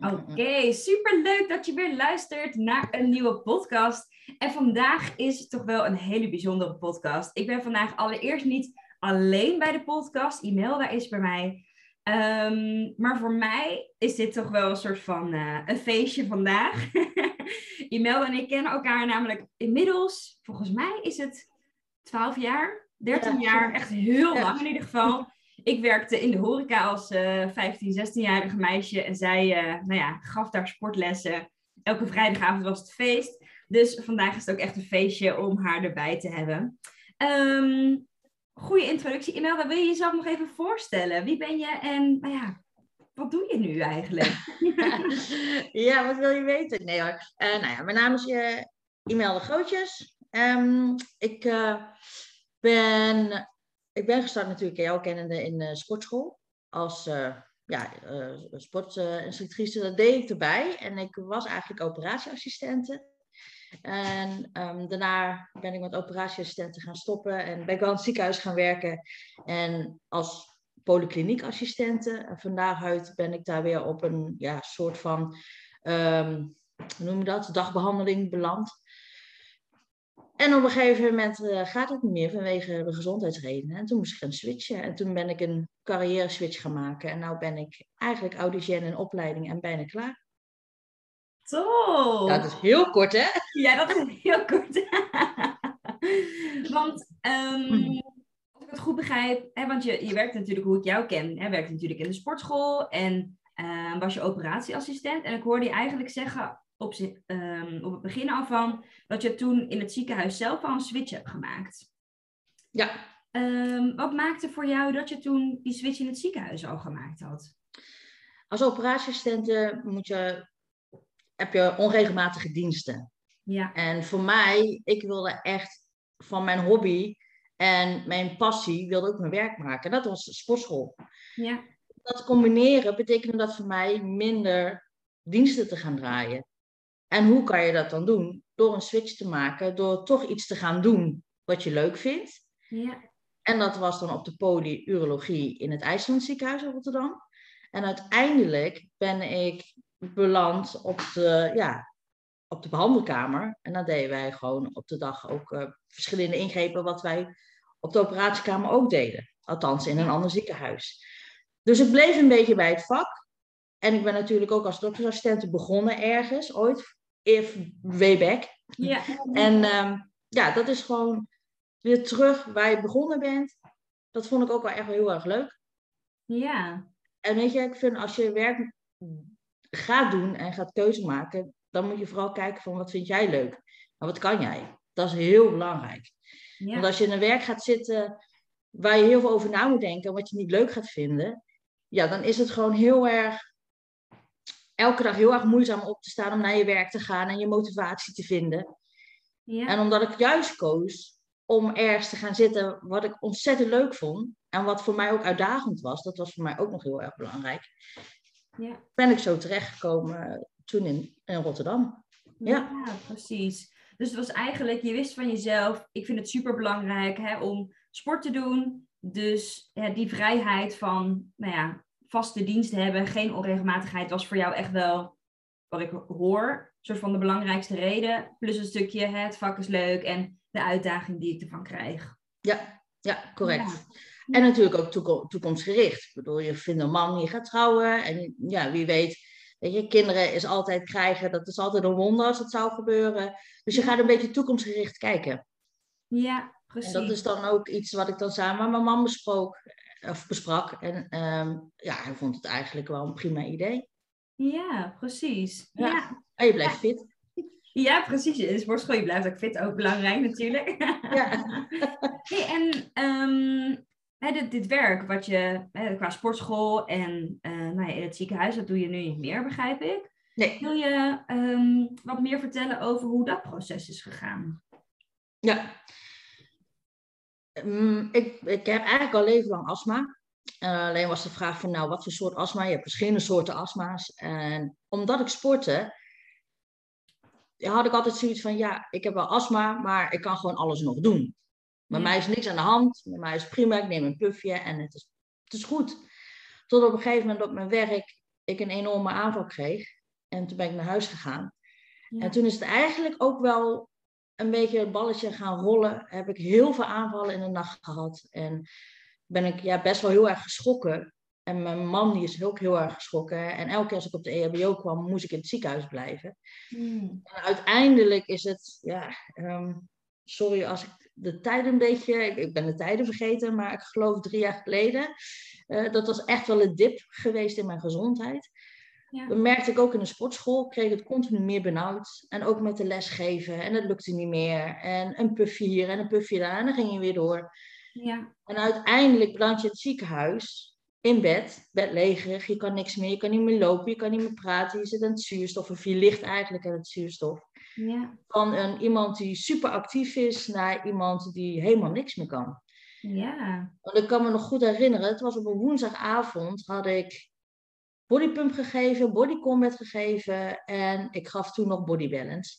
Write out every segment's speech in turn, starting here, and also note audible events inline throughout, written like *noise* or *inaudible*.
Oké, super leuk dat je weer luistert naar een nieuwe podcast. En vandaag is het toch wel een hele bijzondere podcast. Ik ben vandaag allereerst niet alleen bij de podcast. Imelda is bij mij. Ehm, maar voor mij is dit toch wel een soort van uh, een feestje vandaag. *laughs* Imelda en ik kennen elkaar namelijk inmiddels, volgens mij is het 12 jaar, 13 jaar, echt heel lang in ieder geval. Ik werkte in de horeca als uh, 15, 16-jarige meisje en zij uh, nou ja, gaf daar sportlessen. Elke vrijdagavond was het feest. Dus vandaag is het ook echt een feestje om haar erbij te hebben. Um, goede introductie. Imelda, wil je jezelf nog even voorstellen? Wie ben je en nou ja, wat doe je nu eigenlijk? *laughs* ja, wat wil je weten? Nee hoor. Uh, nou ja, mijn naam is uh, Imelda Grootjes. Um, ik ben ik ben gestart natuurlijk, jou kennende, in uh, sportschool. Als uh, ja, uh, sportinstructrice, dat deed ik erbij. En ik was eigenlijk operatieassistente. En um, daarna ben ik met operatieassistenten gaan stoppen. En ben ik wel in het ziekenhuis gaan werken. En als polykliniekassistente. En van daaruit ben ik daar weer op een ja, soort van, um, hoe noem je dat, dagbehandeling beland. En op een gegeven moment uh, gaat het niet meer vanwege de gezondheidsredenen. En toen moest ik gaan switchen. En toen ben ik een carrière switch gaan maken. En nu ben ik eigenlijk audiciën in opleiding en bijna klaar. Top! Dat is heel kort, hè? Ja, dat is heel kort. *laughs* want um, als ik het goed begrijp, hè, want je, je werkt natuurlijk, hoe ik jou ken, hè, werkt natuurlijk in de sportschool en uh, was je operatieassistent. En ik hoorde je eigenlijk zeggen op, um, op het begin al van dat je toen in het ziekenhuis zelf al een switch hebt gemaakt. Ja. Um, wat maakte voor jou dat je toen die switch in het ziekenhuis al gemaakt had? Als operatieassistent moet je, heb je onregelmatige diensten. Ja. En voor mij, ik wilde echt van mijn hobby en mijn passie, wilde ook mijn werk maken. Dat was sportschool. Ja. Dat combineren betekende dat voor mij minder diensten te gaan draaien. En hoe kan je dat dan doen? Door een switch te maken, door toch iets te gaan doen wat je leuk vindt. Ja. En dat was dan op de polyurologie in het IJsland ziekenhuis in Rotterdam. En uiteindelijk ben ik beland op de, ja, op de behandelkamer. En dan deden wij gewoon op de dag ook uh, verschillende ingrepen wat wij op de operatiekamer ook deden. Althans in een ander ziekenhuis. Dus ik bleef een beetje bij het vak. En ik ben natuurlijk ook als doktersassistent begonnen ergens, ooit, if way back. Ja. En um, ja, dat is gewoon weer terug waar je begonnen bent. Dat vond ik ook wel echt heel erg leuk. Ja. En weet je, ik vind als je werk gaat doen en gaat keuze maken, dan moet je vooral kijken van wat vind jij leuk? En wat kan jij? Dat is heel belangrijk. Ja. Want als je in een werk gaat zitten waar je heel veel over na moet denken en wat je niet leuk gaat vinden, ja, dan is het gewoon heel erg elke dag heel erg moeizaam op te staan om naar je werk te gaan en je motivatie te vinden. Ja. En omdat ik juist koos om ergens te gaan zitten wat ik ontzettend leuk vond en wat voor mij ook uitdagend was, dat was voor mij ook nog heel erg belangrijk, ja. ben ik zo terechtgekomen toen in, in Rotterdam. Ja. ja, precies. Dus het was eigenlijk, je wist van jezelf, ik vind het super belangrijk om sport te doen. Dus die vrijheid van, nou ja, vaste dienst hebben, geen onregelmatigheid, was voor jou echt wel, wat ik hoor, een soort van de belangrijkste reden. Plus een stukje, hè, het vak is leuk en de uitdaging die ik ervan krijg. Ja, ja correct. Ja. En natuurlijk ook toekom toekomstgericht. Ik bedoel, je vindt een man, je gaat trouwen. En ja, wie weet, weet je, kinderen is altijd krijgen. Dat is altijd een wonder als het zou gebeuren. Dus je gaat een beetje toekomstgericht kijken. Ja, precies. En dat is dan ook iets wat ik dan samen met mijn man besprook of besprak. En um, ja, hij vond het eigenlijk wel een prima idee. Ja, precies. Ja. ja. En je blijft fit. Ja, precies. In de sportschool je blijft ook fit, ook belangrijk natuurlijk. *laughs* Ja. hey, en um, hè, dit, dit, werk wat je hè, qua sportschool en uh, nou ja, in het ziekenhuis, dat doe je nu niet meer, begrijp ik. Nee. Wil je um, wat meer vertellen over hoe dat proces is gegaan? Ja. Um, ik, ik heb eigenlijk al leven lang astma. Uh, alleen was de vraag van, nou, wat voor soort astma? Je hebt verschillende soorten astma's. En omdat ik sportte, had ik altijd zoiets van, ja, ik heb wel astma, maar ik kan gewoon alles nog doen. Bij mij is niks aan de hand, bij mij is prima, ik neem een puffje en het is, het is goed. Tot op een gegeven moment op mijn werk ik een enorme aanval kreeg. En toen ben ik naar huis gegaan. En toen is het eigenlijk ook wel een beetje het balletje gaan rollen. Heb ik heel veel aanvallen in de nacht gehad. En ben ik ja, best wel heel erg geschrokken. En mijn man die is ook heel erg geschrokken. En elke keer als ik op de EHBO kwam, moest ik in het ziekenhuis blijven. Hmm. En uiteindelijk is het, ja, ehm, sorry als ik de tijden een beetje, ik, ben de tijden vergeten, maar ik geloof drie jaar geleden, uh, dat was echt wel een dip geweest in mijn gezondheid. Ja. Dat merkte ik ook in de sportschool, kreeg het continu meer benauwd. En ook met de lesgeven, en het lukte niet meer. En een puffje hier en een puffje daar, en dan ging je weer door. Ja. En uiteindelijk beland je het ziekenhuis in bed, bed legerig, je kan niks meer, je kan niet meer lopen, je kan niet meer praten, je zit aan het zuurstof, of je ligt eigenlijk aan het zuurstof. Ja. Van een, iemand die super actief is naar iemand die helemaal niks meer kan. Ja. Want ik kan me nog goed herinneren, het was op een woensdagavond, had ik bodypump gegeven, body combat gegeven en ik gaf toen nog body balance.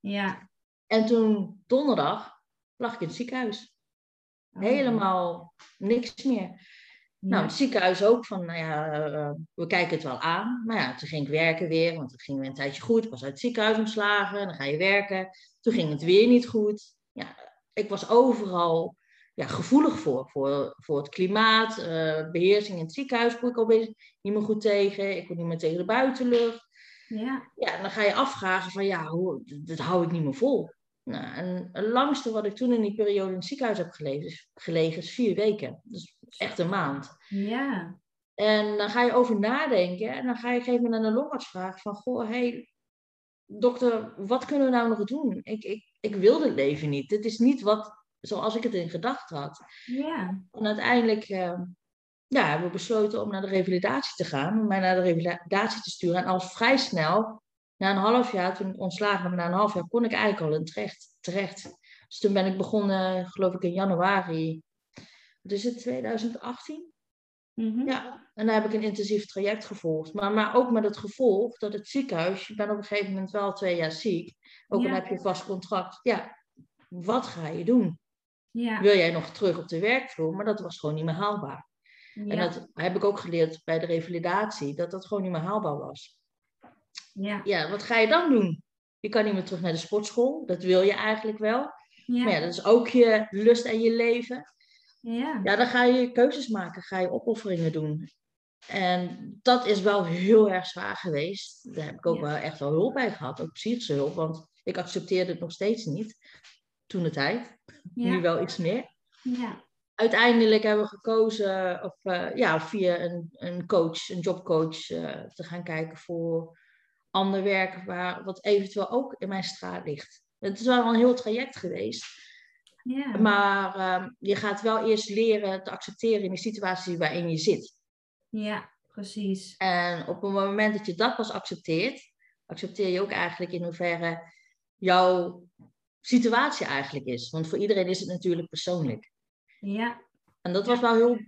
Ja. En toen donderdag lag ik in het ziekenhuis. Oh. Helemaal niks meer. Nou, het ziekenhuis ook van, nou ja, uh, we kijken het wel aan. Maar ja, toen ging ik werken weer, want het ging weer een tijdje goed. Ik was uit het ziekenhuis ontslagen, dan ga je werken. Toen ging het weer niet goed. Ja, ik was overal ja, gevoelig voor, voor, voor het klimaat, uh, beheersing in het ziekenhuis kon ik al niet meer goed tegen. Ik kon niet meer tegen de buitenlucht. Ja. ja, dan ga je afvragen van, ja, hoe, dat hou ik niet meer vol. Nou, en het langste wat ik toen in die periode in het ziekenhuis heb gelegen is, gelegen, is vier weken. Dus echt een maand. Ja. En dan ga je over nadenken en dan ga je op een gegeven moment aan de longarts vragen van, goh, hey, dokter, wat kunnen we nou nog doen? Ik, ik, ik wil dit leven niet. Dit is niet wat, zoals ik het in gedachten had. Ja. En uiteindelijk uh, ja, hebben we besloten om naar de revalidatie te gaan, om mij naar de revalidatie te sturen. En al vrij snel na een half jaar, toen ik ontslagen ben, na een half jaar kon ik eigenlijk al in terecht. terecht. Dus toen ben ik begonnen, geloof ik in januari, wat is het, 2018? Mhm. Ja, en daar heb ik een intensief traject gevolgd. Maar, maar ook met het gevolg dat het ziekenhuis, je bent op een gegeven moment wel twee jaar ziek, ook dan heb je vast contract. Ja, wat ga je doen? Ja. Wil jij nog terug op de werkvloer? Maar dat was gewoon niet meer haalbaar. Ja. En dat heb ik ook geleerd bij de revalidatie, dat dat gewoon niet meer haalbaar was. Ja. ja, wat ga je dan doen? Je kan niet meer terug naar de sportschool. Dat wil je eigenlijk wel. Ja. Maar ja, dat is ook je lust en je leven. Ja. ja, dan ga je keuzes maken. Ga je opofferingen doen. En dat is wel heel erg zwaar geweest. Daar heb ik ook wel echt wel hulp bij gehad. Ook psychische hulp. Want ik accepteerde het nog steeds niet. Toen de tijd. Nu wel iets meer. Ja. Uiteindelijk hebben we gekozen of, uh, ja, via een, een coach, een jobcoach, uh, te gaan kijken voor ander werk waar, wat eventueel ook in mijn straat ligt. Het is wel een heel traject geweest. Ja. Maar uh, je gaat wel eerst leren te accepteren in de situatie waarin je zit. Ja, precies. En op het moment dat je dat pas accepteert, accepteer je ook eigenlijk in hoeverre jouw situatie eigenlijk is. Want voor iedereen is het natuurlijk persoonlijk. Ja. En dat was wel heel,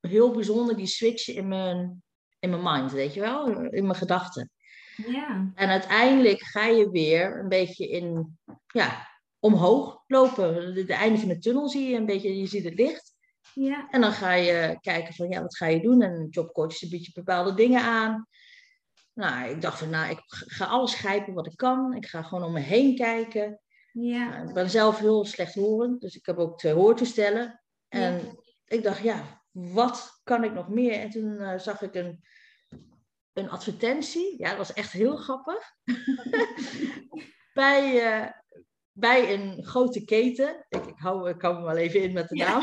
heel bijzonder, die switch in mijn, in mijn mind, weet je wel, in mijn gedachten. Ja. En uiteindelijk ga je weer een beetje in, ja, omhoog lopen. De, einde van de tunnel zie je een beetje, je ziet het licht. Ja. En dan ga je kijken van, ja, wat ga je doen? En een jobcoach biedt je bepaalde dingen aan. Nou, ik dacht van, nou, ik ga alles grijpen wat ik kan. Ik ga gewoon om me heen kijken. Ja. Nou, ik ben zelf heel slecht horend, dus ik heb ook twee hoortoestellen. En ik dacht, ja, wat kan ik nog meer? En toen uh, zag ik een een advertentie. Ja, dat was echt heel grappig. *laughs* bij, uh, bij een grote keten. Ik, ik, hou, ik hou me wel even in met de naam.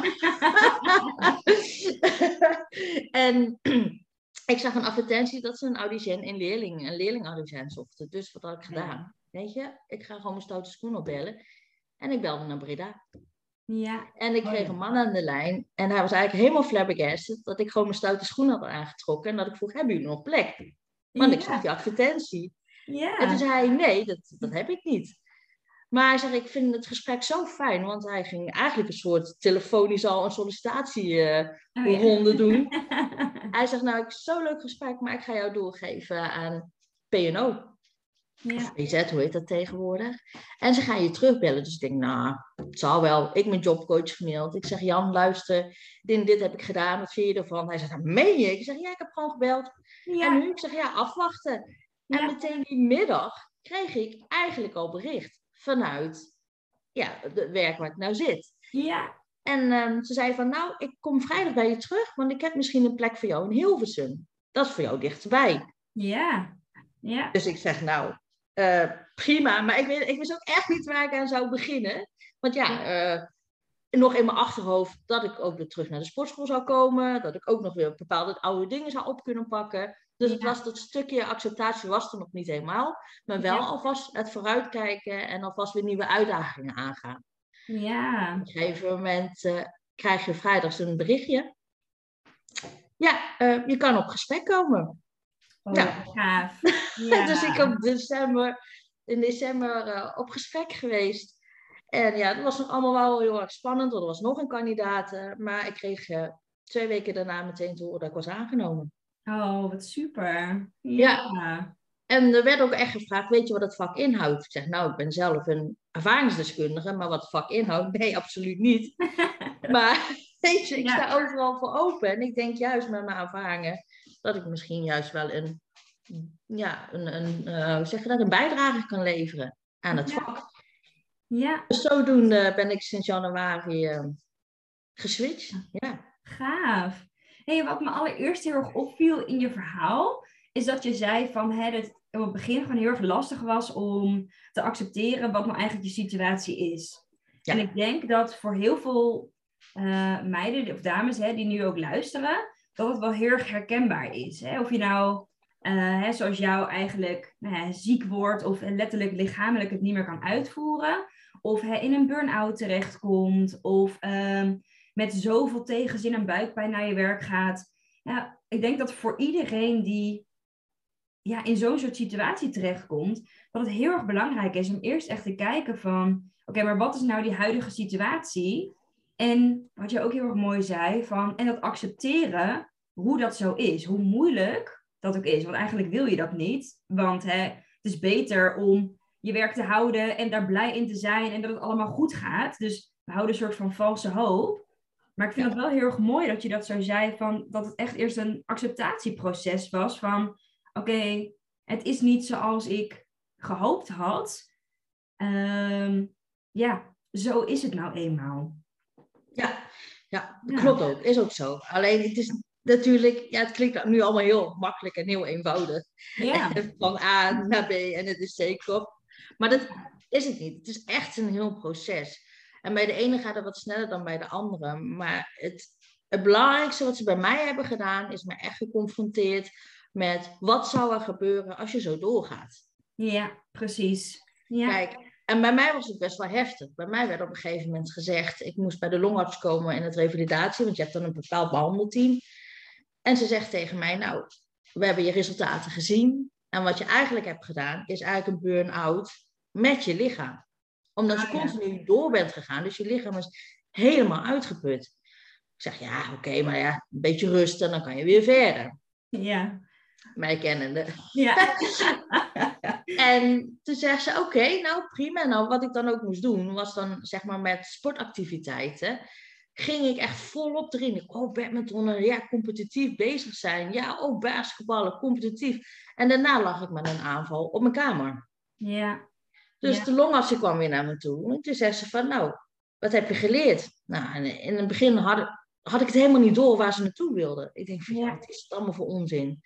*laughs* en *clears throat* ik zag een advertentie dat ze een audition in leerling, een leerling zochten. Dus wat had ik gedaan? Weet je, ik ga gewoon mijn stoute schoen opbellen. En ik belde naar Breda. Ja. En ik Oh, kreeg een man aan de lijn. En hij was eigenlijk helemaal flabbergasted dat ik gewoon mijn stoute schoen had aangetrokken. En dat ik vroeg, hebben jullie nog plek? Want ik zag die advertentie. Ja. En toen zei hij, nee, dat, dat heb ik niet. Maar hij zegt, ik vind het gesprek zo fijn. Want hij ging eigenlijk een soort telefonisch al een sollicitatie eh, Oh, ja. ronde doen. *laughs* Hij zegt, nou, ik zo'n leuk gesprek, maar ik ga jou doorgeven aan P&O. Ja. PZ, hoe heet dat tegenwoordig? En ze gaan je terugbellen. Dus ik denk, nou, het zal wel. Ik ben jobcoach gemaild. Ik zeg, Jan, luister, dit dit heb ik gedaan. Wat vind je ervan? Hij zegt, nou, meen je? Ik zeg, ja, ik heb gewoon gebeld. En nu? Ik zeg, ja, afwachten. En meteen die middag kreeg ik eigenlijk al bericht vanuit ja, het werk waar ik nou zit. Ja. En ehm, ze zei van, nou, ik kom vrijdag bij je terug, want ik heb misschien een plek voor jou in Hilversum. Dat is voor jou dichterbij. Ja. Ja. Dus ik zeg, nou, eh, prima. Maar ik, weet, ik wist ook echt niet waar ik aan zou beginnen. Want ja, eh, nog in mijn achterhoofd dat ik ook weer terug naar de sportschool zou komen. Dat ik ook nog weer bepaalde oude dingen zou op kunnen pakken. Dus het was dat stukje acceptatie was er nog niet helemaal. Maar wel Ja. alvast het vooruitkijken en alvast weer nieuwe uitdagingen aangaan. Ja. Op een gegeven moment eh, krijg je vrijdags een berichtje. Ja, je kan op gesprek komen. Oh, Ja. gaaf. *laughs* Ja. dus ik op *laughs* december, in december eh, op gesprek geweest. En ja, het was nog allemaal wel heel erg spannend, want er was nog een kandidaat. eh, maar ik kreeg eh, twee weken daarna meteen te horen dat ik was aangenomen. Oh, wat super. Ja. Ja. En er werd ook echt gevraagd, weet je wat het vak inhoudt? Ik zeg, nou, ik ben zelf een ervaringsdeskundige, maar wat het vak inhoudt, nee, *laughs* absoluut niet. maar weet je, ik Ja. sta overal voor open. En ik denk juist met mijn ervaringen dat ik misschien juist wel een, ja, een, een eh, hoe zeg je dat, een bijdrage kan leveren aan het Ja. vak. Ja, Dus zodoende ben ik sinds januari eh, geswitcht. Ja. gaaf. Hey, wat me allereerst heel erg opviel in je verhaal, is dat je zei van hè, dat het op het begin gewoon heel erg lastig was om te accepteren wat nou eigenlijk je situatie is. Ja. En ik denk dat voor heel veel eh, meiden of dames hè, die nu ook luisteren, dat het wel heel erg herkenbaar is. Hè? Of je nou, eh, hè, zoals jou eigenlijk nou ziek wordt of letterlijk lichamelijk het niet meer kan uitvoeren. Of in een burn-out terechtkomt. Of ehm, met zoveel tegenzin en buikpijn naar je werk gaat. Ja, ik denk dat voor iedereen die ja, in zo'n soort situatie terechtkomt, dat het heel erg belangrijk is om eerst echt te kijken van, oké, maar wat is nou die huidige situatie? En wat je ook heel erg mooi zei, van, en dat accepteren hoe dat zo is, hoe moeilijk dat ook is. Want eigenlijk wil je dat niet, want hè, het is beter om je werk te houden en daar blij in te zijn en dat het allemaal goed gaat. Dus we houden een soort van valse hoop. Maar ik vind het wel heel erg mooi dat je dat zo zei, van, dat het echt eerst een acceptatieproces was van, oké, het is niet zoals ik gehoopt had. Ehm, ja, zo is het nou eenmaal. Ja, ja, Ja. klopt ook. Is ook zo. Alleen het is natuurlijk, ja, het klinkt nu allemaal heel makkelijk en heel eenvoudig. Ja, *laughs* Van A naar B en het is zeker. Maar dat is het niet. Het is echt een heel proces. En bij de ene gaat het wat sneller dan bij de andere. Maar het, het belangrijkste wat ze bij mij hebben gedaan, is me echt geconfronteerd met wat zou er gebeuren als je zo doorgaat. ja precies. Ja, Kijk, en bij mij was het best wel heftig. Bij mij werd op een gegeven moment gezegd, ik moest bij de longarts komen in het revalidatie, want je hebt dan een bepaald behandelteam. En ze zegt tegen mij, nou, we hebben je resultaten gezien. En wat je eigenlijk hebt gedaan, is eigenlijk een burn-out met je lichaam. Omdat je Ah, continu door bent gegaan, dus je lichaam is helemaal uitgeput. Ik zeg, ja, oké, maar ja, een beetje rust en dan kan je weer verder. ja, Mij kennende. ja. *laughs* En toen zegt ze, oké, nou prima. Nou, wat ik dan ook moest doen, was dan zeg maar met sportactiviteiten, ging ik echt volop erin. Ik, oh, badminton, ja, competitief bezig zijn. Ja, oh, basketballen, competitief. En daarna lag ik met een aanval op mijn kamer. ja. Dus Ja. de longarts die kwam weer naar me toe. En toen zei ze van, nou, wat heb je geleerd? Nou, en in het begin had, ik- had ik het helemaal niet door waar ze naartoe wilden. Ik denk van, ja, Ja. wat is het allemaal voor onzin?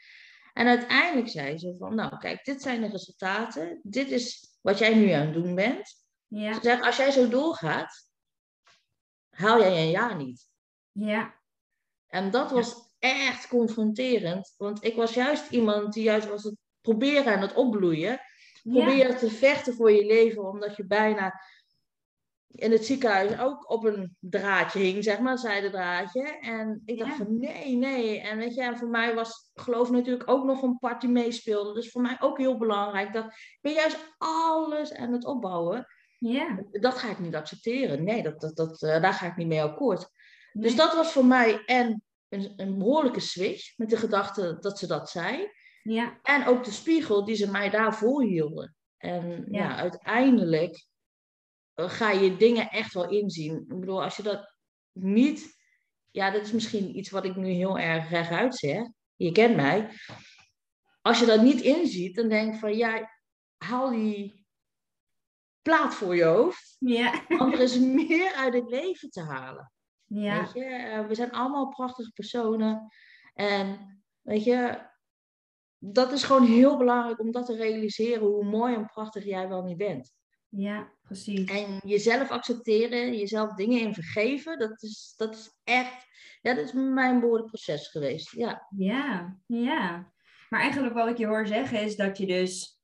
En uiteindelijk zei ze van, nou, kijk, dit zijn de resultaten. Dit is wat jij nu aan het doen bent. Ja, Ze zegt, als jij zo doorgaat, haal jij een jaar niet. ja, En dat was echt confronterend. Want ik was juist iemand die juist was het proberen en het opbloeien. Probeer te vechten voor je leven, omdat je bijna in het ziekenhuis ook op een draadje hing, zeg maar, zijdendraadje. En ik dacht van nee, nee. En weet je, en voor mij was geloof natuurlijk ook nog een party meespeelde. Dus voor mij ook heel belangrijk dat ik ben juist alles aan het opbouwen. Ja. Dat ga ik niet accepteren. Nee, dat, dat, dat, uh, daar ga ik niet mee akkoord. Dus dat was voor mij en een, een behoorlijke switch met de gedachte dat ze dat zei. Ja. En ook de spiegel die ze mij daarvoor hielden. En ja, ja uiteindelijk eh, ga je dingen echt wel inzien. Ik bedoel, als je dat niet. Ja, dat is misschien iets wat ik nu heel erg rechtuit zeg. Je kent mij. Als je dat niet inziet, dan denk ik van ja, haal die plaat voor je hoofd. Ja. Want er is meer uit het leven te halen. Ja. Weet je, eh, we zijn allemaal prachtige personen. En weet je, dat is gewoon heel belangrijk om dat te realiseren hoe mooi en prachtig jij wel niet bent. Ja, precies. En jezelf accepteren, jezelf dingen in vergeven, dat is, dat is echt, ja, dat is mijn behoorlijk proces geweest. Ja. ja, ja. Maar eigenlijk wat ik je hoor zeggen is dat je dus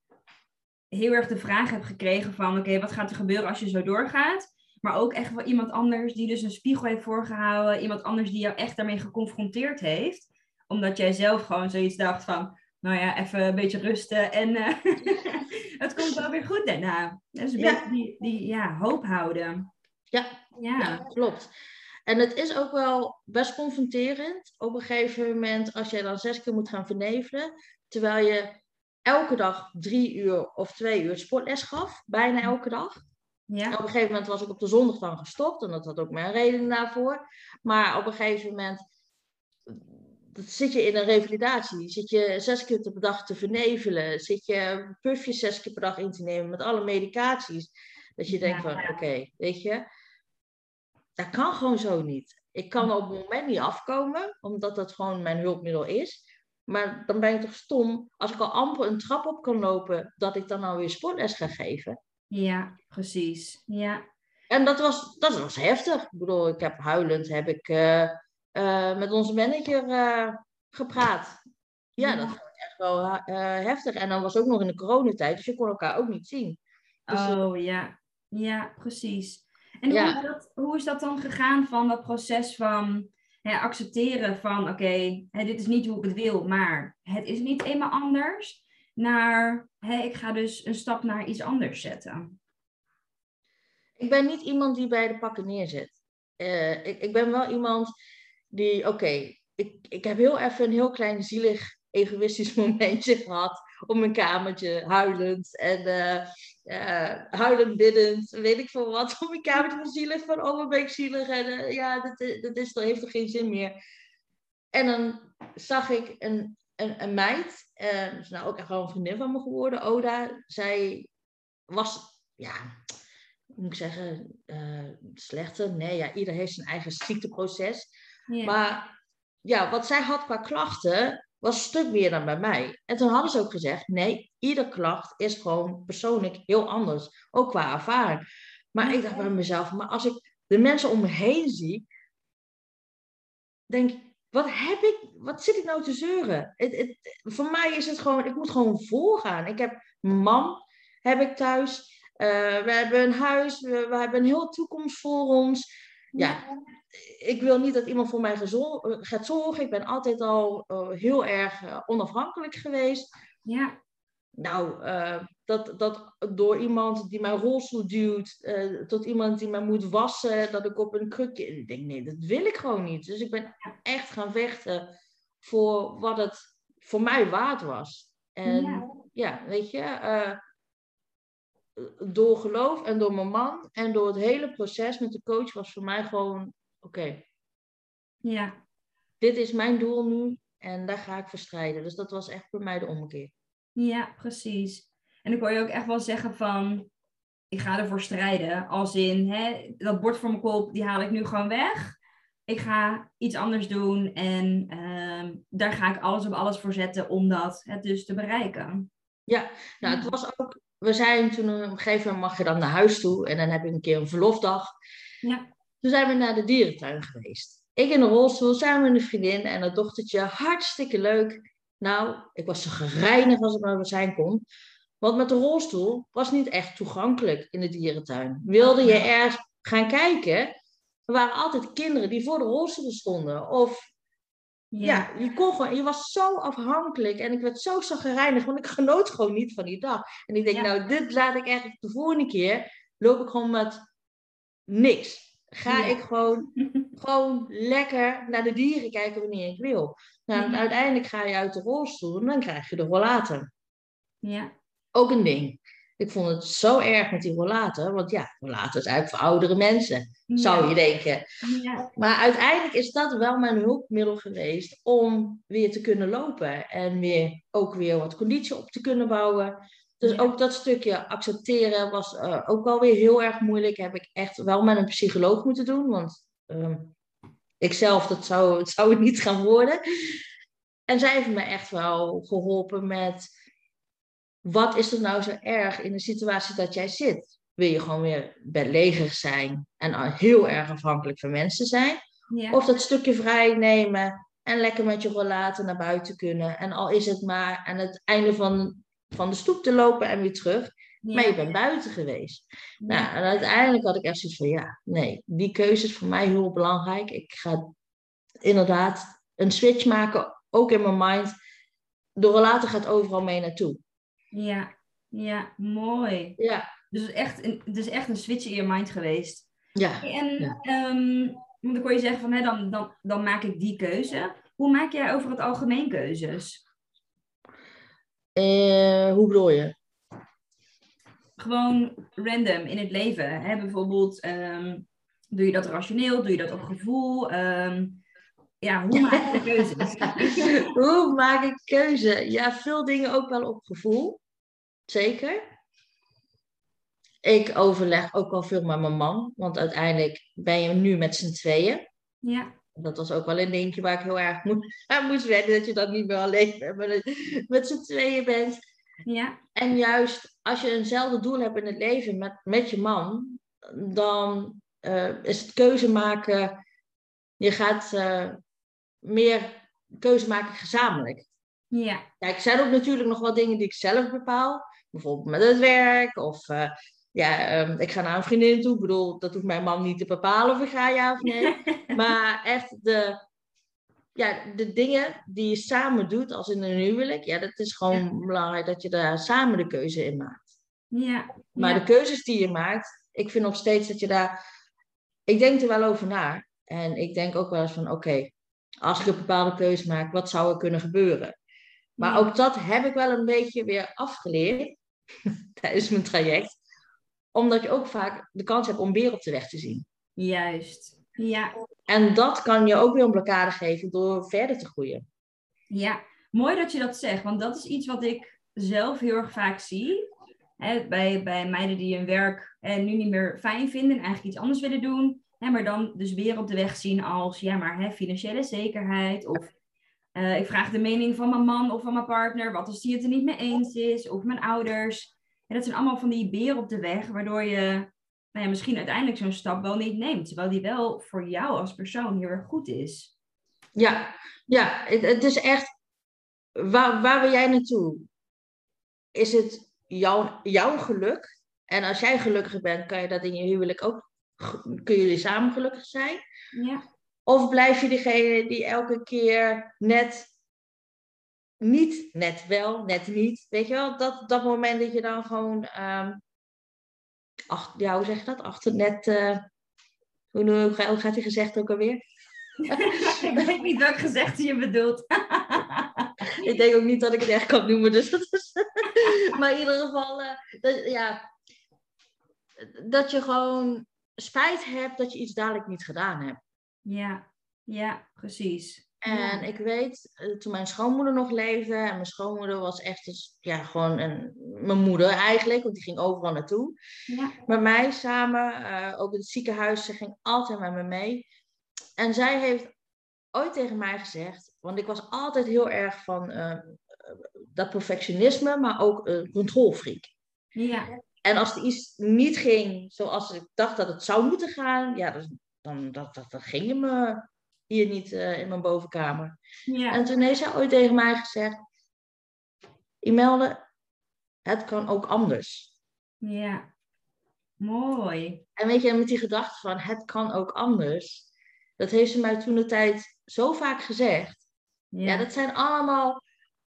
heel erg de vraag hebt gekregen van, oké, wat gaat er gebeuren als je zo doorgaat? Maar ook echt wel iemand anders die dus een spiegel heeft voorgehouden, iemand anders die jou echt daarmee geconfronteerd heeft. Omdat jij zelf gewoon zoiets dacht van, nou ja, even een beetje rusten en uh, *laughs* het komt wel weer goed daarna. Dus een ja. beetje die, die ja, hoop houden. Ja. Ja. ja, klopt. En het is ook wel best confronterend op een gegeven moment als jij dan zes keer moet gaan vernevelen, terwijl je elke dag drie uur of twee uur sportles gaf, bijna elke dag. Ja. op een gegeven moment was ik op de zondag dan gestopt en dat had ook mijn reden daarvoor. Maar op een gegeven moment zit je in een revalidatie. Zit je zes keer per dag te vernevelen. Zit je puffjes zes keer per dag in te nemen met alle medicaties. Dat je denkt van, oké, weet je, dat kan gewoon zo niet. Ik kan op het moment niet afkomen, omdat dat gewoon mijn hulpmiddel is. Maar dan ben ik toch stom, als ik al amper een trap op kan lopen, dat ik dan nou weer sportles ga geven. Ja, precies. Ja. En dat was, dat was heftig. Ik bedoel, ik heb huilend heb ik uh, uh, met onze manager uh, gepraat. Ja, ja, dat was echt wel heftig. En dan was ook nog in de coronatijd, dus je kon elkaar ook niet zien. Dus, oh ja, ja, precies. En hoe, is dat, hoe is dat dan gegaan van dat proces van hè, accepteren van oké, okay, dit is niet hoe ik het wil, maar het is niet eenmaal anders naar, hé, ik ga dus een stap naar iets anders zetten? Ik ben niet iemand die bij de pakken neerzet. Ik, ik ben wel iemand die, oké, ik, ik heb heel even een heel klein zielig egoïstisch *laughs* momentje gehad op mijn kamertje, huilend en uh, uh, huilend biddend, weet ik veel wat, *laughs* op mijn kamertje zielig van, oh, ben ik zielig en uh, ja, dat, dat, is, heeft toch geen zin meer. En dan zag ik een, een, een meid, is nou ook echt wel een vriendin van me geworden, Oda. Zij was, ja, moet ik zeggen, slechter. Nee, ja, ieder heeft zijn eigen ziekteproces. Maar ja, wat zij had qua klachten, was een stuk meer dan bij mij. En toen hadden ze ook gezegd, nee, ieder klacht is gewoon persoonlijk heel anders. Ook qua ervaring. Maar ik dacht bij mezelf, maar als ik de mensen om me heen zie, denk ik, wat heb ik, wat zit ik nou te zeuren? Het, het, voor mij is het gewoon, ik moet gewoon voorgaan. Ik heb mijn man, heb ik thuis. Uh, we hebben een huis, we, we, hebben een heel toekomst voor ons. Ja, ik wil niet dat iemand voor mij gaat zorgen. Ik ben altijd al uh, heel erg uh, onafhankelijk geweest. Ja. Nou, uh, dat, dat door iemand die mijn rolstoel duwt, tot iemand die mij moet wassen, dat ik op een krukje. Ik denk, nee, dat wil ik gewoon niet. Dus ik ben echt gaan vechten voor wat het voor mij waard was. En ja, ja weet je, door geloof en door mijn man en door het hele proces met de coach was voor mij gewoon: oké. Ja. Dit is mijn doel nu en daar ga ik voor strijden. Dus dat was echt voor mij de ommekeer. Ja, precies. En ik hoor je ook echt wel zeggen van, ik ga ervoor strijden. Als in, hè, dat bord voor mijn kop, die haal ik nu gewoon weg. Ik ga iets anders doen en uh, daar ga ik alles op alles voor zetten om dat het dus te bereiken. Ja, nou, het was ook, we zijn toen op een gegeven moment mag je dan naar huis toe en dan heb je een keer een verlofdag. Ja. Toen zijn we naar de dierentuin geweest. Ik in de rolstoel, samen met een vriendin en het dochtertje, hartstikke leuk. Nou, ik was zo gereinigd als ik maar zijn kon. Want met de rolstoel was niet echt toegankelijk in de dierentuin. Wilde je ergens gaan kijken, er waren altijd kinderen die voor de rolstoel stonden. Of ja, je, kon gewoon, je was zo afhankelijk en ik werd zo zagrijnig, want ik genoot gewoon niet van die dag. En ik denk, nou, dit laat ik echt de volgende keer, loop ik gewoon met niks. Ga ik gewoon, *laughs* gewoon lekker naar de dieren kijken wanneer ik wil. Nou, uiteindelijk ga je uit de rolstoel en dan krijg je de rollator. Ja. Ook een ding. Ik vond het zo erg met die rollator, want ja, rollator is eigenlijk voor oudere mensen, zou je denken. Ja. Maar uiteindelijk is dat wel mijn hulpmiddel geweest om weer te kunnen lopen en weer, ook weer wat conditie op te kunnen bouwen. Dus ook dat stukje accepteren was uh, ook wel weer heel erg moeilijk. Heb ik echt wel met een psycholoog moeten doen. Want um, ik zelf, dat zou, *laughs* het zou het niet gaan worden. En zij heeft me echt wel geholpen met... Wat is er nou zo erg in de situatie dat jij zit? Wil je gewoon weer bedlegerig zijn en heel erg afhankelijk van mensen zijn? Ja. Of dat stukje vrij nemen en lekker met je rollator naar buiten kunnen. En al is het maar aan het einde van van de stoep te lopen en weer terug. Maar je bent buiten geweest. Nou, en uiteindelijk had ik echt zoiets van, ja, nee, die keuze is voor mij heel belangrijk. Ik ga inderdaad een switch maken, ook in mijn mind. De relatie gaat overal mee naartoe. Ja, ja, mooi. Ja. Dus het is echt een, is echt een switch in je mind geweest. Ja. En ja. Ehm, dan kon je zeggen van, hè, dan, dan, dan maak ik die keuze. Hoe maak jij over het algemeen keuzes? Uh, hoe bedoel je? Gewoon random in het leven. Hè? Bijvoorbeeld, um, doe je dat rationeel? Doe je dat op gevoel? Um, ja, hoe maak je *laughs* keuzes? hoe maak ik keuze? Ja, veel dingen ook wel op gevoel. Zeker. Ik overleg ook wel veel met mijn man. Want uiteindelijk ben je nu met z'n tweeën. Ja dat was ook wel een dingetje waar ik heel erg aan moest wennen. Dat je dat niet meer alleen met, met z'n tweeën bent. Ja. En juist als je eenzelfde doel hebt in het leven met, met je man, dan uh, is het keuze maken. Je gaat uh, meer keuze maken gezamenlijk. Ja. Kijk, er zijn ook natuurlijk nog wel dingen die ik zelf bepaal. Bijvoorbeeld met het werk of uh, ja, um, ik ga naar een vriendin toe. Ik bedoel, dat hoeft mijn man niet te bepalen of ik ga ja of nee. *laughs* maar echt de, ja, de dingen die je samen doet, als in een huwelijk, ja, dat is gewoon belangrijk dat je daar samen de keuze in maakt. Ja. Maar de keuzes die je maakt, ik vind nog steeds dat je daar. Ik denk er wel over na. En ik denk ook wel eens van: oké, als ik een bepaalde keuze maak, wat zou er kunnen gebeuren? Maar ook dat heb ik wel een beetje weer afgeleerd *laughs* tijdens mijn traject omdat je ook vaak de kans hebt om weer op de weg te zien. Juist, ja. En dat kan je ook weer een blokkade geven door verder te groeien. Ja, mooi dat je dat zegt, want dat is iets wat ik zelf heel erg vaak zie. Hè, bij, bij meiden die hun werk eh, nu niet meer fijn vinden en eigenlijk iets anders willen doen. Hè, maar dan dus weer op de weg zien als, ja, maar hè, financiële zekerheid. Of uh, ik vraag de mening van mijn man of van mijn partner. Wat als die het er niet mee eens is? Of mijn ouders. En dat zijn allemaal van die beren op de weg, waardoor je nou ja, misschien uiteindelijk zo'n stap wel niet neemt. Terwijl die wel voor jou als persoon heel erg goed is. Ja, ja het, het is echt. Waar, waar wil jij naartoe? Is het jouw, jouw geluk? En als jij gelukkig bent, kan je dat in je huwelijk ook. Kun jullie samen gelukkig zijn? Ja. Of blijf je degene die elke keer net niet net wel, net niet. Weet je wel, dat, dat moment dat je dan gewoon, um, ach, ja, hoe zeg je dat? Achter net, uh, hoe, hoe, gaat die gezegd ook alweer? *laughs* ik weet niet welk gezegd je bedoelt. *laughs* ik denk ook niet dat ik het echt kan noemen, dus dat is... *laughs* maar in ieder geval, uh, dat, ja, dat je gewoon spijt hebt dat je iets dadelijk niet gedaan hebt. Ja, ja, precies. En ik weet, eh, toen mijn schoonmoeder nog leefde, en mijn schoonmoeder was echt dus, ja, gewoon een, mijn moeder eigenlijk, want die ging overal naartoe. Ja. Met mij samen, uh, ook in het ziekenhuis, ze ging altijd met me mee. En zij heeft ooit tegen mij gezegd, want ik was altijd heel erg van uh, dat perfectionisme, maar ook een controlfreak. Ja. En als er iets niet ging zoals ik dacht dat het zou moeten gaan, ja, dan, dan dat, dat, dat ging je me hier niet uh, in mijn bovenkamer. Ja. En toen heeft zij ooit tegen mij gezegd, Imelda, het kan ook anders. Ja, mooi. En weet je, met die gedachte van het kan ook anders, dat heeft ze mij toen de tijd zo vaak gezegd. Ja. Ja, dat zijn allemaal,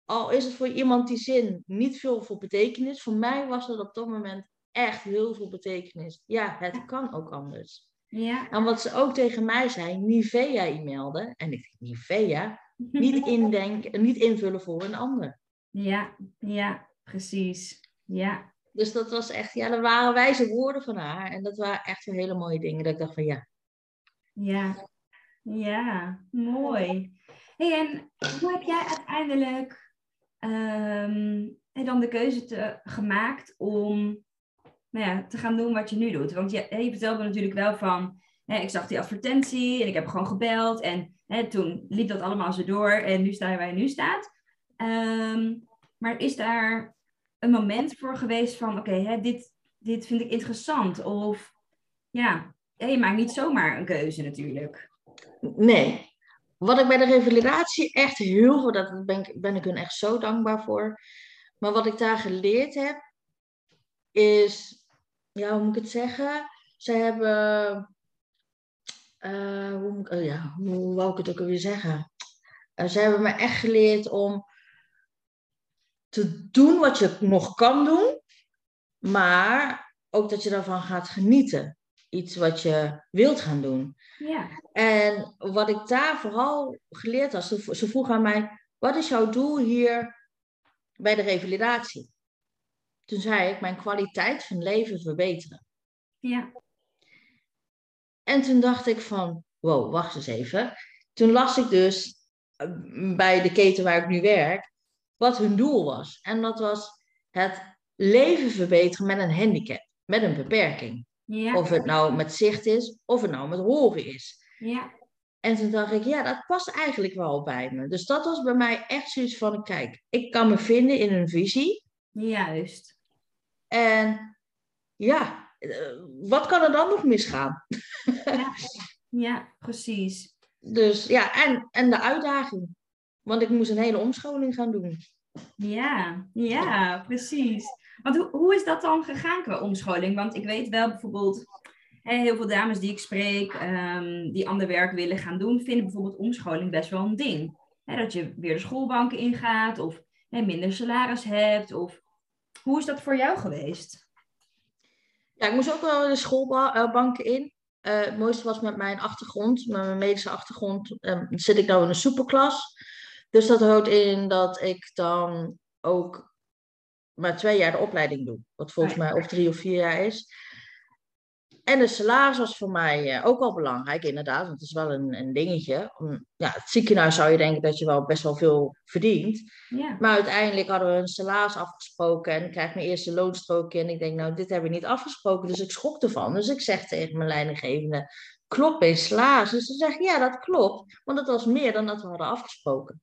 al is het voor iemand die zin niet veel voor betekenis, voor mij was dat op dat moment echt heel veel betekenis. Ja, het kan ook anders. Ja, En wat ze ook tegen mij zei, Nivea e-mailde. En ik denk, Nivea? *laughs* Niet, indenken, niet invullen voor een ander. ja, ja, precies. Ja, Dus dat was echt, ja, dat waren wijze woorden van haar. En dat waren echt hele mooie dingen. Dat ik dacht van, ja, ja, ja, mooi. Hey, en hoe heb jij uiteindelijk en dan de keuze te, gemaakt om nou ja, te gaan doen wat je nu doet? Want je, vertelde natuurlijk wel van, hè, ik zag die advertentie en ik heb gewoon gebeld. En hè, toen liep dat allemaal zo door en nu sta je waar je nu staat. Ehm, maar is daar een moment voor geweest van, oké, dit, dit vind ik interessant? Of ja, je maakt niet zomaar een keuze natuurlijk. nee. Wat ik bij de revalidatie echt heel veel, dat ben ik, ben ik hun echt zo dankbaar voor. Maar wat ik daar geleerd heb, is, ja, hoe moet ik het zeggen? Ze hebben, eh, hoe, moet ik- oh ja, hoe wou ik het ook alweer zeggen? Eh, ze hebben me echt geleerd om te doen wat je nog kan doen, maar ook dat je daarvan gaat genieten. Iets wat je wilt gaan doen. Ja, En wat ik daar vooral geleerd had, ze ze vroeg aan mij, wat is jouw doel hier bij de revalidatie? Toen zei ik, mijn kwaliteit van leven verbeteren. ja, En toen dacht ik van, wow, wacht eens even. Toen las ik dus eh, bij de keten waar ik nu werk, wat hun doel was. En dat was het leven verbeteren met een handicap, met een beperking. ja, Of het nou met zicht is, of het nou met horen is. ja, En toen dacht ik, ja, dat past eigenlijk wel bij me. Dus dat was bij mij echt zoiets van, kijk, ik kan me vinden in een visie. juist. En ja, eh, wat kan er dan nog misgaan? Ja, ja, precies. Dus ja, en, en de uitdaging. Want ik moest een hele omscholing gaan doen. Ja, ja, precies. Want hoe, hoe is dat dan gegaan qua omscholing? Want ik weet wel bijvoorbeeld, hè, heel veel dames die ik spreek, ehm, die ander werk willen gaan doen, vinden bijvoorbeeld omscholing best wel een ding. Hè, dat je weer de schoolbanken ingaat of hè, minder salaris hebt. Of... Hoe is dat voor jou geweest? Ja, ik moest ook wel de schoolbanken in. Eh, het mooiste was met mijn achtergrond, met mijn medische achtergrond, eh, zit ik nou in een superklas. Dus dat houdt in dat ik dan ook maar twee jaar de opleiding doe. Wat volgens mij of drie of vier jaar is. En de salaris was voor mij eh, ook wel belangrijk, inderdaad. Want het is wel een, een dingetje. Om, ja, het ziekenhuis zou je denken dat je wel best wel veel verdient. Ja, Maar uiteindelijk hadden we een salaris afgesproken en ik krijg mijn eerste loonstrookje. En ik denk, nou, dit hebben we niet afgesproken, dus ik schrok ervan. Dus ik zeg tegen mijn leidinggevende, klopt mijn salaris? Dus ze zeggen, ja, dat klopt, want het was meer dan dat we hadden afgesproken.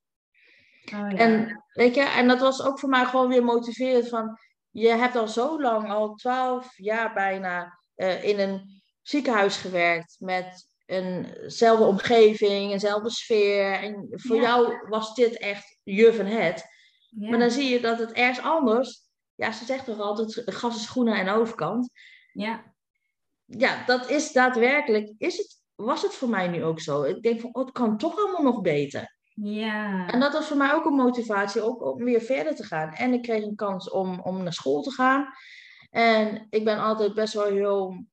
oh, ja. En, weet je, en dat was ook voor mij gewoon weer motiverend van, je hebt al zo lang, al twaalf jaar bijna, eh, in een ziekenhuis gewerkt met eenzelfde omgeving, eenzelfde sfeer. En voor Ja. jou was dit echt je van het. ja. Maar dan zie je dat het ergens anders. Ja, ze zegt toch altijd: gas is groener aan de overkant. ja, Ja, dat is daadwerkelijk. Is het, was het voor mij nu ook zo? Ik denk van: oh, het kan toch allemaal nog beter. ja, En dat was voor mij ook een motivatie ook om weer verder te gaan. En ik kreeg een kans om, om naar school te gaan. En ik ben altijd best wel heel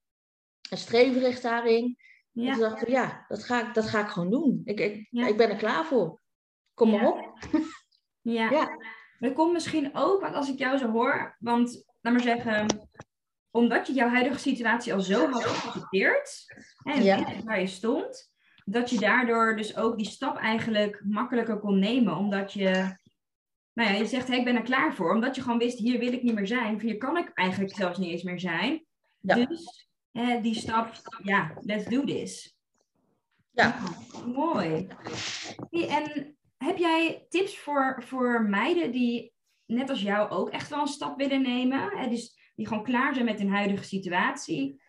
streverig daarin. En ja. toen dacht ik: ja, dat ga ik, dat ga ik gewoon doen. Ik, ik, Ja. ik ben er klaar voor. Kom maar Ja. op. Ja. Ja. Dat komt misschien ook, want als ik jou zo hoor, want laat maar zeggen, omdat je jouw huidige situatie al zo had geaccepteerd, en Ja. waar je stond, dat je daardoor dus ook die stap eigenlijk makkelijker kon nemen, omdat je, nou ja, je zegt, hey, ik ben er klaar voor, omdat je gewoon wist, hier wil ik niet meer zijn, of hier kan ik eigenlijk zelfs niet eens meer zijn. Ja. Dus hè, die stap, ja, let's do this. Ja. Mooi. Hey, en heb jij tips voor, voor meiden die net als jou ook echt wel een stap willen nemen? Hè? Dus die gewoon klaar zijn met hun huidige situatie,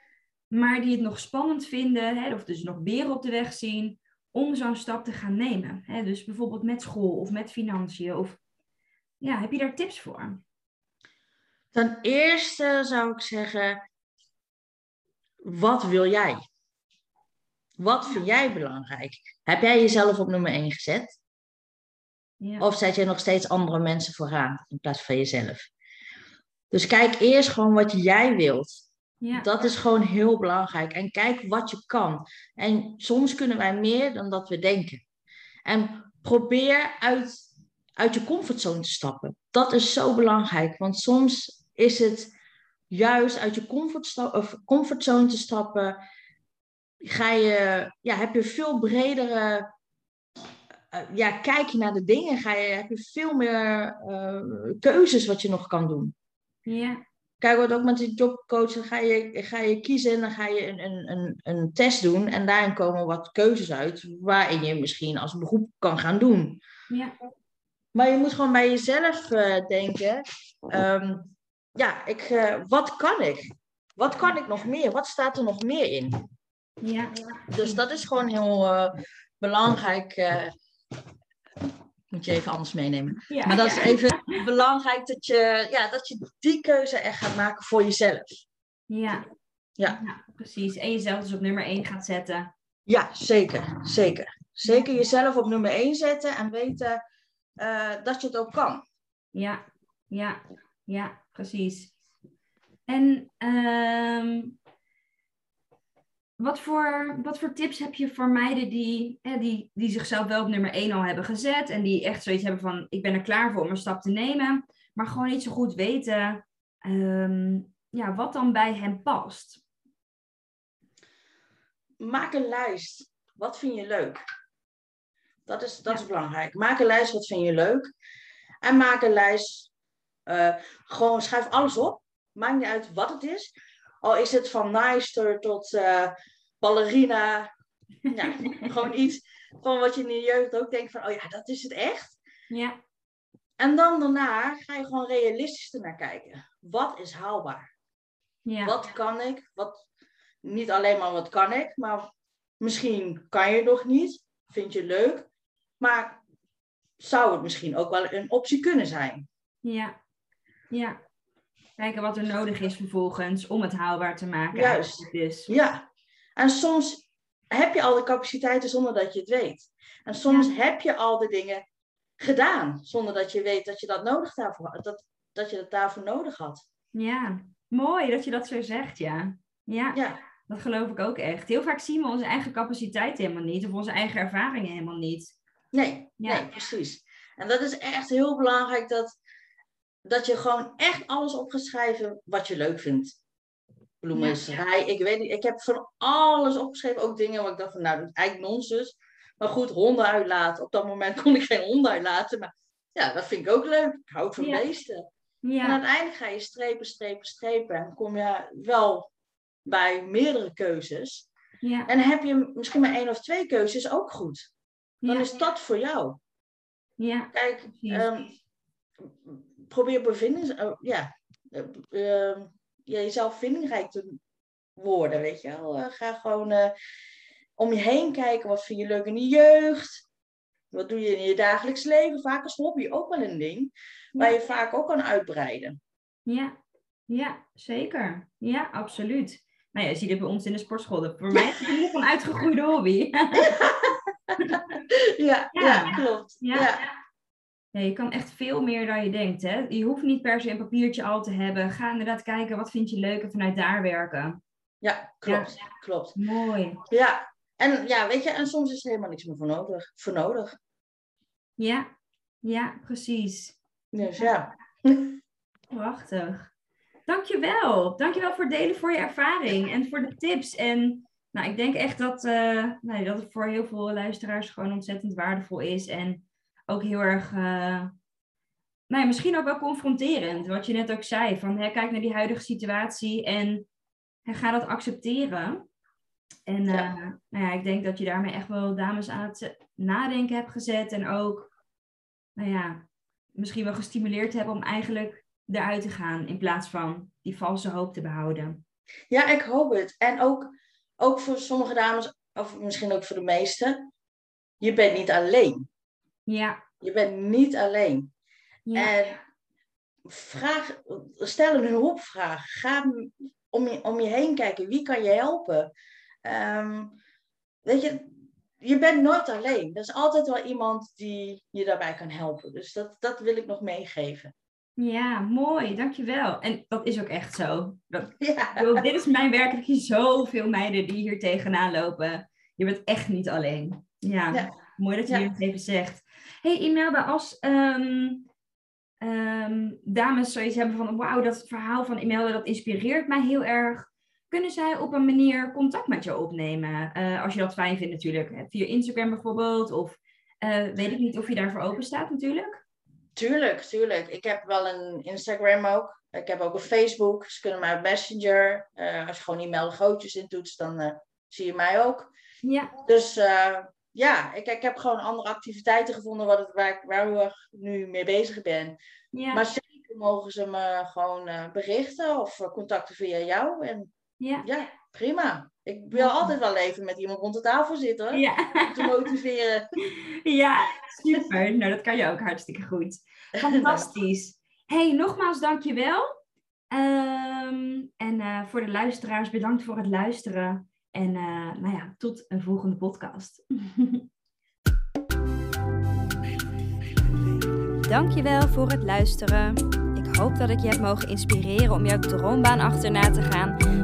maar die het nog spannend vinden, hè? of dus nog beren op de weg zien, om zo'n stap te gaan nemen. Hè? Dus bijvoorbeeld met school of met financiën. Of... Ja, heb je daar tips voor? Ten eerste zou ik zeggen, wat wil jij? Wat vind jij belangrijk? Heb jij jezelf op nummer 1 gezet? Ja. Of zet je nog steeds andere mensen vooraan in plaats van jezelf? Dus kijk eerst gewoon wat jij wilt. ja. Dat is gewoon heel belangrijk. En kijk wat je kan. En soms kunnen wij meer dan dat we denken. En probeer uit, uit je comfortzone te stappen. Dat is zo belangrijk. Want soms is het juist uit je of comfortzone te stappen. Ga je, ja, heb je veel bredere. eh, ja, kijk je naar de dingen, ga je, heb je veel meer eh, keuzes wat je nog kan doen. ja. Kijk, wat ook met die jobcoach, dan ga je, ga je kiezen en dan ga je een, een, een, een test doen. En daarin komen wat keuzes uit waarin je misschien als beroep kan gaan doen. ja. Maar je moet gewoon bij jezelf eh, denken. ehm, ja, ik, eh, wat kan ik? Wat kan ik nog meer? Wat staat er nog meer in? ja. Dus dat is gewoon heel eh, belangrijk. moet je even anders meenemen. ja. Maar dat is even belangrijk dat je, ja, dat je die keuze echt gaat maken voor jezelf. Ja. Ja. precies. En jezelf dus op nummer 1 gaat zetten. Ja, zeker. Zeker. Zeker jezelf op nummer 1 zetten en weten eh, dat je het ook kan. Ja, ja, ja, precies. En ehm, wat, voor, wat voor tips heb je voor meiden die, hè, die, die zichzelf wel op nummer 1 al hebben gezet en die echt zoiets hebben van ik ben er klaar voor om een stap te nemen, maar gewoon niet zo goed weten ehm, ja, wat dan bij hen past? Maak een lijst. Wat vind je leuk? Dat is, dat Ja. is belangrijk. Maak een lijst. Wat vind je leuk? En maak een lijst. eh, gewoon schrijf alles op. Maakt niet uit wat het is. Al is het van naaister tot eh, ballerina. *laughs* Ja, gewoon iets van wat je in je jeugd ook denkt van, oh ja, dat is het echt. Ja, En dan daarna ga je gewoon realistisch ernaar kijken. Wat is haalbaar? ja, Wat kan ik? Wat, niet alleen maar wat kan ik, maar misschien kan je nog niet. Vind je leuk. Maar zou het misschien ook wel een optie kunnen zijn? ja, ja. Kijken wat er nodig is vervolgens om het haalbaar te maken. Juist. Dus. Ja. En soms heb je al de capaciteiten zonder dat je het weet. En soms heb je al de dingen gedaan zonder dat je weet dat je dat nodig daarvoor dat, dat je dat daarvoor nodig had. Ja, mooi dat je dat zo zegt, ja. Ja, Ja, dat geloof ik ook echt. Heel vaak zien we onze eigen capaciteiten helemaal niet, of onze eigen ervaringen helemaal niet. Nee, Ja. nee, precies. En dat is echt heel belangrijk dat, dat je gewoon echt alles op gaat schrijven wat je leuk vindt. Bloemenserij, ik weet niet, ik heb van alles opgeschreven, ook dingen waar ik dacht van, nou, dat is eigenlijk nonsens. Maar goed, honden uitlaten. Op dat moment *laughs* kon ik geen honden uitlaten, maar ja, dat vind ik ook leuk. Ik hou van Ja. beesten. En Ja, uiteindelijk ga je strepen, strepen, strepen. En kom je wel bij meerdere keuzes. ja, En heb je misschien maar één of twee keuzes ook goed. Dan ja, is dat voor jou. ja, Kijk, ehm, probeer bevindings... ja, eh, ehm, ja, jezelf vindingrijk te worden, weet je wel. Eh, ga gewoon eh, om je heen kijken. Wat vind je leuk in de jeugd? Wat doe je in je dagelijks leven? Vaak is hobby ook wel een ding. Waar je vaak ook kan uitbreiden. ja, ja, zeker. Ja, absoluut. Nou ja, je ziet het bij ons in de sportschool. Voor *laughs* mij is het in ieder geval een uitgegroeide hobby. Ja, *laughs* *laughs* Ja. ja. klopt. Ja. Je kan echt veel meer dan je denkt. Hè? Je hoeft niet per se een papiertje al te hebben. Ga inderdaad kijken wat vind je leuk en vanuit daar werken. Ja, klopt. klopt. Mooi. Ja. En ja, weet je, en soms is er helemaal niks meer voor nodig. Voor nodig. Ja, ja, precies. Dus ja. *laughs* Prachtig. Dankjewel. Dankjewel voor het delen voor je ervaring en voor de tips. En nou, ik denk echt dat, eh, nou, dat het voor heel veel luisteraars gewoon ontzettend waardevol is. En ook heel erg, eh, nou ja, misschien ook wel confronterend. Wat je net ook zei, van hè, kijk naar die huidige situatie en hè, ga dat accepteren. En eh, Ja. nou ja, ik denk dat je daarmee echt wel dames aan het nadenken hebt gezet. En ook, nou ja, misschien wel gestimuleerd hebben om eigenlijk eruit te gaan. In plaats van die valse hoop te behouden. Ja, ik hoop het. En ook, ook voor sommige dames, of misschien ook voor de meesten, je bent niet alleen. Ja, Je bent niet alleen. ja, En vraag, stel een hulpvraag. Ga om je, om je heen kijken. Wie kan je helpen? Ehm, weet je, je bent nooit alleen. Er is altijd wel iemand die je daarbij kan helpen. Dus dat, dat wil ik nog meegeven. Ja, mooi, dankjewel. En dat is ook echt zo. Dat, *laughs* ja. dit is mijn werk. Ik zie zoveel meiden die hier tegenaan lopen. Je bent echt niet alleen. Ja, mooi dat je ja. even zegt. hey, Imelda, als um, um, dames zoiets hebben van... wauw, dat verhaal van Imelda, dat inspireert mij heel erg. Kunnen zij op een manier contact met je opnemen? Uh, als je dat fijn vindt natuurlijk. Via Instagram bijvoorbeeld. Of uh, weet ik niet of je daarvoor open staat natuurlijk. Tuurlijk, tuurlijk. Ik heb wel een Instagram ook. Ik heb ook een Facebook. Ze kunnen mij op Messenger. Uh, als je gewoon e-mail gootjes intoetst, dan uh, zie je mij ook. Ja. Dus uh, ja, ik, ik heb gewoon andere activiteiten gevonden wat het, waar, ik, waar ik nu mee bezig ben. Ja. Maar zeker mogen ze me gewoon berichten of contacten via jou. En ja, ja prima. Ik wil altijd wel even met iemand rond de tafel zitten. Ja. Om te motiveren. *laughs* Ja, super. Nou, dat kan je ook hartstikke goed. *laughs* Fantastisch. hey, nogmaals dankjewel. Um, en uh, voor de luisteraars, bedankt voor het luisteren. En uh, nou ja, tot een volgende podcast. *laughs* Dankjewel voor het luisteren. Ik hoop dat ik je heb mogen inspireren om jouw droombaan achterna te gaan,